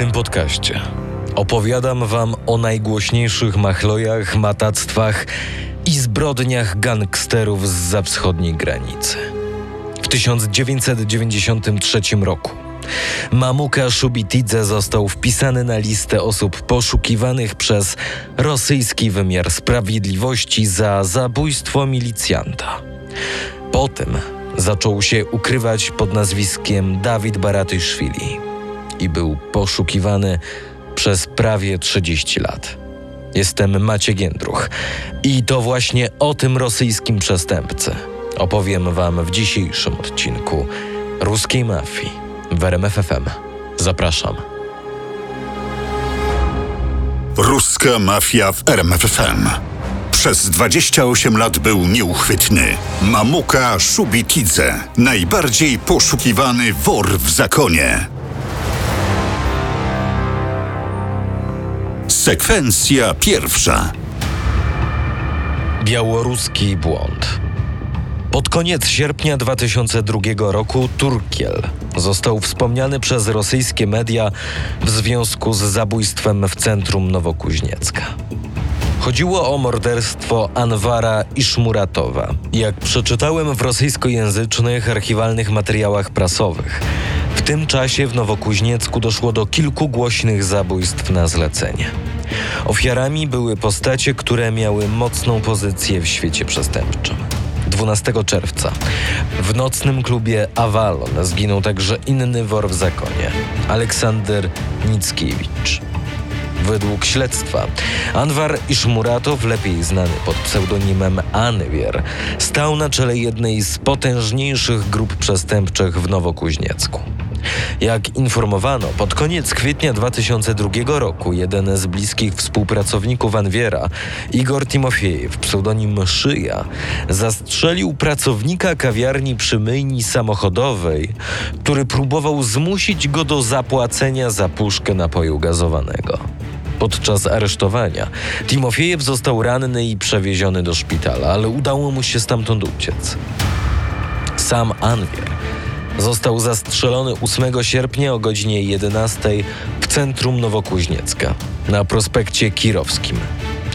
tym podcaście opowiadam wam o najgłośniejszych machlojach, matactwach i zbrodniach gangsterów z za wschodniej granicy. W 1993 roku Mamuka Szubitidze został wpisany na listę osób poszukiwanych przez rosyjski wymiar sprawiedliwości za zabójstwo milicjanta. Potem zaczął się ukrywać pod nazwiskiem Dawid Baratyszwili i był poszukiwany przez prawie 30 lat. Jestem Maciej Giędruch i to właśnie o tym rosyjskim przestępcy opowiem wam w dzisiejszym odcinku Ruskiej Mafii w RMFFM. Zapraszam. Ruska mafia w RMFFM. Przez 28 lat był nieuchwytny. Mamuka Szubitidze, najbardziej poszukiwany wor w zakonie. Sekwencja pierwsza. Białoruski błąd. Pod koniec sierpnia 2002 roku Turkiel został wspomniany przez rosyjskie media w związku z zabójstwem w centrum Nowokuźniecka. Chodziło o morderstwo Anwara Iszmuratowa. Jak przeczytałem w rosyjskojęzycznych archiwalnych materiałach prasowych, w tym czasie w Nowokuźniecku doszło do kilku głośnych zabójstw na zlecenie. Ofiarami były postacie, które miały mocną pozycję w świecie przestępczym. 12 czerwca w nocnym klubie Avalon zginął także inny wor w zakonie Aleksander Nickiewicz. Według śledztwa Anwar Iszmuratow, lepiej znany pod pseudonimem Anywier, stał na czele jednej z potężniejszych grup przestępczych w Nowokuźniecku. Jak informowano, pod koniec kwietnia 2002 roku jeden z bliskich współpracowników Anwiera, Igor Timofiejew, pseudonim Szyja, zastrzelił pracownika kawiarni przy myjni samochodowej, który próbował zmusić go do zapłacenia za puszkę napoju gazowanego. Podczas aresztowania Timofiejew został ranny i przewieziony do szpitala, ale udało mu się stamtąd uciec. Sam Anwier został zastrzelony 8 sierpnia o godzinie 11 w centrum Nowokuźniecka na prospekcie Kirowskim.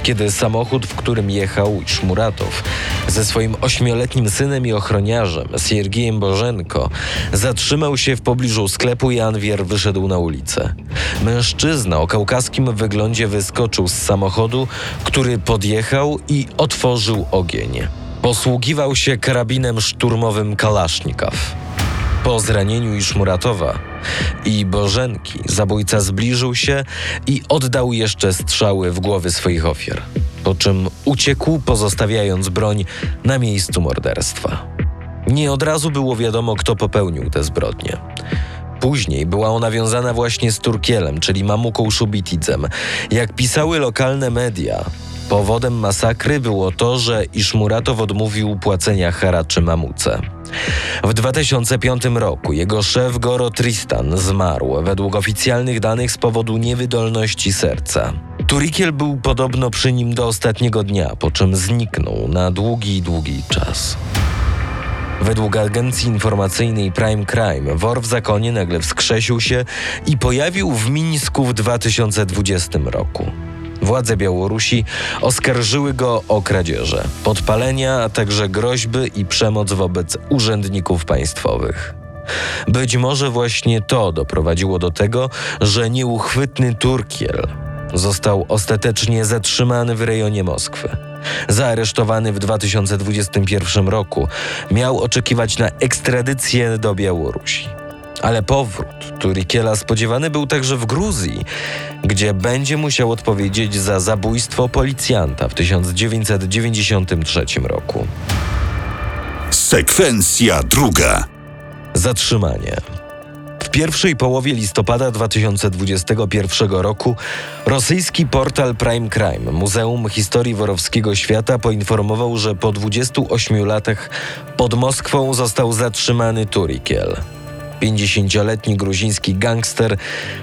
Kiedy samochód, w którym jechał Szmuratow ze swoim ośmioletnim synem i ochroniarzem Siergiejem Bożenko zatrzymał się w pobliżu sklepu, Janwier wyszedł na ulicę. Mężczyzna o kaukaskim wyglądzie wyskoczył z samochodu, który podjechał i otworzył ogień. Posługiwał się karabinem szturmowym Kalasznikow. Po zranieniu Iszmuratowa i Bożenki zabójca zbliżył się i oddał jeszcze strzały w głowy swoich ofiar, po czym uciekł, pozostawiając broń na miejscu morderstwa. Nie od razu było wiadomo, kto popełnił te zbrodnie. Później była ona wiązana właśnie z Turkielem, czyli Mamuką Szubitidzem. Jak pisały lokalne media, powodem masakry było to, że Iszmuratow odmówił płacenia haraczy Mamuce. W 2005 roku jego szef Goro Tristan zmarł według oficjalnych danych z powodu niewydolności serca. Turikiel był podobno przy nim do ostatniego dnia, po czym zniknął na długi, długi czas. Według agencji informacyjnej Prime Crime, wor w zakonie nagle wskrzesił się i pojawił w Mińsku w 2020 roku. Władze Białorusi oskarżyły go o kradzieże, podpalenia, a także groźby i przemoc wobec urzędników państwowych. Być może właśnie to doprowadziło do tego, że nieuchwytny Turkiel został ostatecznie zatrzymany w rejonie Moskwy. Zaaresztowany w 2021 roku, miał oczekiwać na ekstradycję do Białorusi. Ale powrót Turikiela spodziewany był także w Gruzji, gdzie będzie musiał odpowiedzieć za zabójstwo policjanta w 1993 roku. Sekwencja druga. Zatrzymanie. W pierwszej połowie listopada 2021 roku rosyjski portal Prime Crime, Muzeum Historii Worowskiego Świata, poinformował, że po 28 latach pod Moskwą został zatrzymany Turikiel. 50-letni gruziński gangster,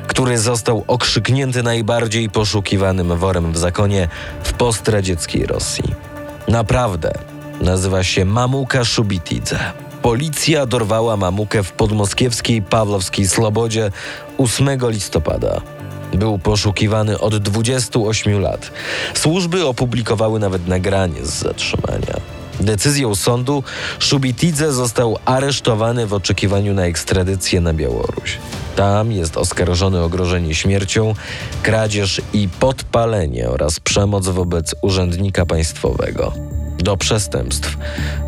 który został okrzyknięty najbardziej poszukiwanym worem w zakonie w postradzieckiej Rosji. Naprawdę nazywa się Mamuka Szubitidze. Policja dorwała Mamukę w podmoskiewskiej Pawłowskiej Slobodzie 8 listopada. Był poszukiwany od 28 lat. Służby opublikowały nawet nagranie z zatrzymania. Decyzją sądu Szubitidze został aresztowany w oczekiwaniu na ekstradycję na Białoruś. Tam jest oskarżony o grożenie śmiercią, kradzież i podpalenie oraz przemoc wobec urzędnika państwowego. Do przestępstw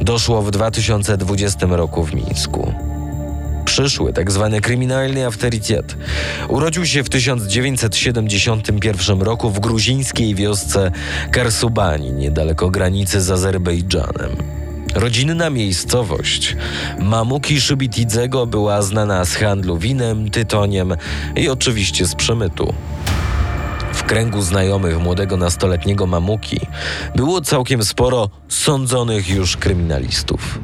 doszło w 2020 roku w Mińsku. Przyszły tzw. kryminalny autorytet urodził się w 1971 roku w gruzińskiej wiosce Karsubani, niedaleko granicy z Azerbejdżanem. Rodzinna miejscowość Mamuki Szybitidzego była znana z handlu winem, tytoniem i oczywiście z przemytu. W kręgu znajomych młodego nastoletniego Mamuki było całkiem sporo sądzonych już kryminalistów.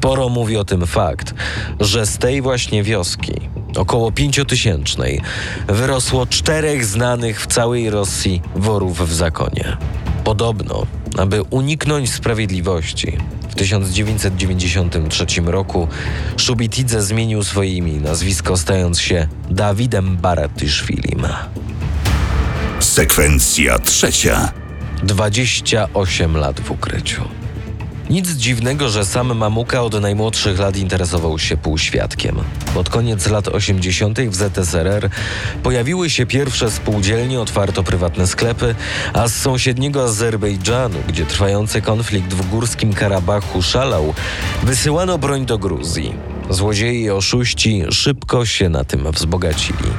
Sporo mówi o tym fakt, że z tej właśnie wioski, około pięciotysięcznej, wyrosło czterech znanych w całej Rosji worów w zakonie. Podobno, aby uniknąć sprawiedliwości, w 1993 roku Szubitidze zmienił swoje imię i nazwisko, stając się Dawidem Baratyszwilim. Sekwencja trzecia. 28 lat w ukryciu. Nic dziwnego, że sam Mamuka od najmłodszych lat interesował się półświadkiem. Pod koniec lat 80. w ZSRR pojawiły się pierwsze spółdzielnie, otwarto prywatne sklepy, a z sąsiedniego Azerbejdżanu, gdzie trwający konflikt w górskim Karabachu szalał, wysyłano broń do Gruzji. Złodzieje i oszuści szybko się na tym wzbogacili.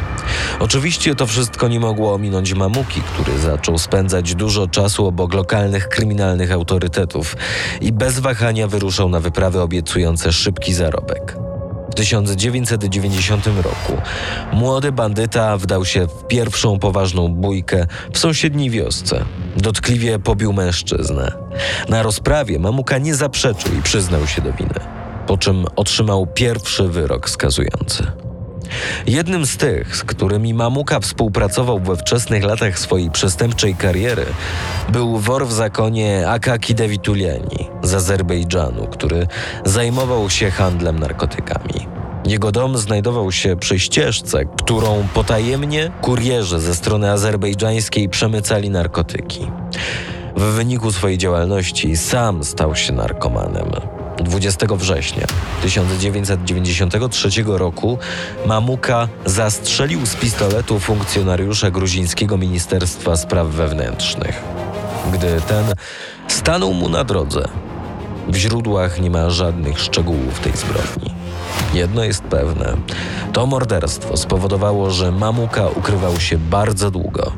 Oczywiście to wszystko nie mogło ominąć Mamuki, który zaczął spędzać dużo czasu obok lokalnych kryminalnych autorytetów i bez wahania wyruszał na wyprawy obiecujące szybki zarobek. W 1990 roku młody bandyta wdał się w pierwszą poważną bójkę w sąsiedniej wiosce. Dotkliwie pobił mężczyznę. Na rozprawie Mamuka nie zaprzeczył i przyznał się do winy, po czym otrzymał pierwszy wyrok skazujący. Jednym z tych, z którymi Mamuka współpracował we wczesnych latach swojej przestępczej kariery, był wor w zakonie Akaki Devituliani z Azerbejdżanu, który zajmował się handlem narkotykami. Jego dom znajdował się przy ścieżce, którą potajemnie kurierzy ze strony azerbejdżańskiej przemycali narkotyki. W wyniku swojej działalności sam stał się narkomanem. 20 września 1993 roku Mamuka zastrzelił z pistoletu funkcjonariusza gruzińskiego Ministerstwa Spraw Wewnętrznych. Gdy ten stanął mu na drodze, w źródłach nie ma żadnych szczegółów tej zbrodni. Jedno jest pewne: to morderstwo spowodowało, że Mamuka ukrywał się bardzo długo,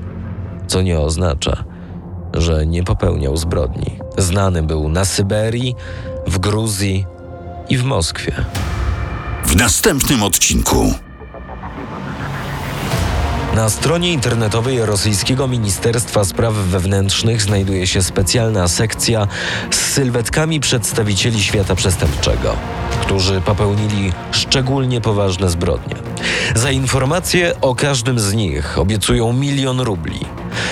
co nie oznacza, że nie popełniał zbrodni. Znany był na Syberii, w Gruzji i w Moskwie. W następnym odcinku. Na stronie internetowej rosyjskiego Ministerstwa Spraw Wewnętrznych znajduje się specjalna sekcja z sylwetkami przedstawicieli świata przestępczego, którzy popełnili szczególnie poważne zbrodnie. Za informacje o każdym z nich obiecują milion rubli.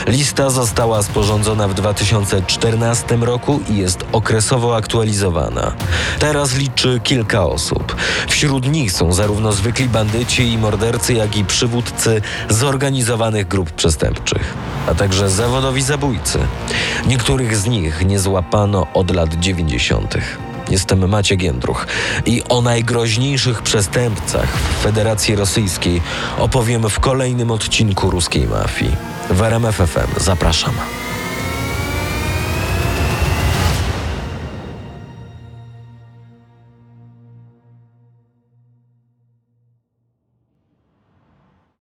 Lista została sporządzona w 2014 roku i jest okresowo aktualizowana. Teraz liczy kilka osób. Wśród nich są zarówno zwykli bandyci i mordercy, jak i przywódcy zorganizowanych grup przestępczych, a także zawodowi zabójcy. Niektórych z nich nie złapano od lat 90. Jestem Maciek Jędruch i o najgroźniejszych przestępcach w Federacji Rosyjskiej opowiem w kolejnym odcinku ruskiej mafii. W RMF FM zapraszam.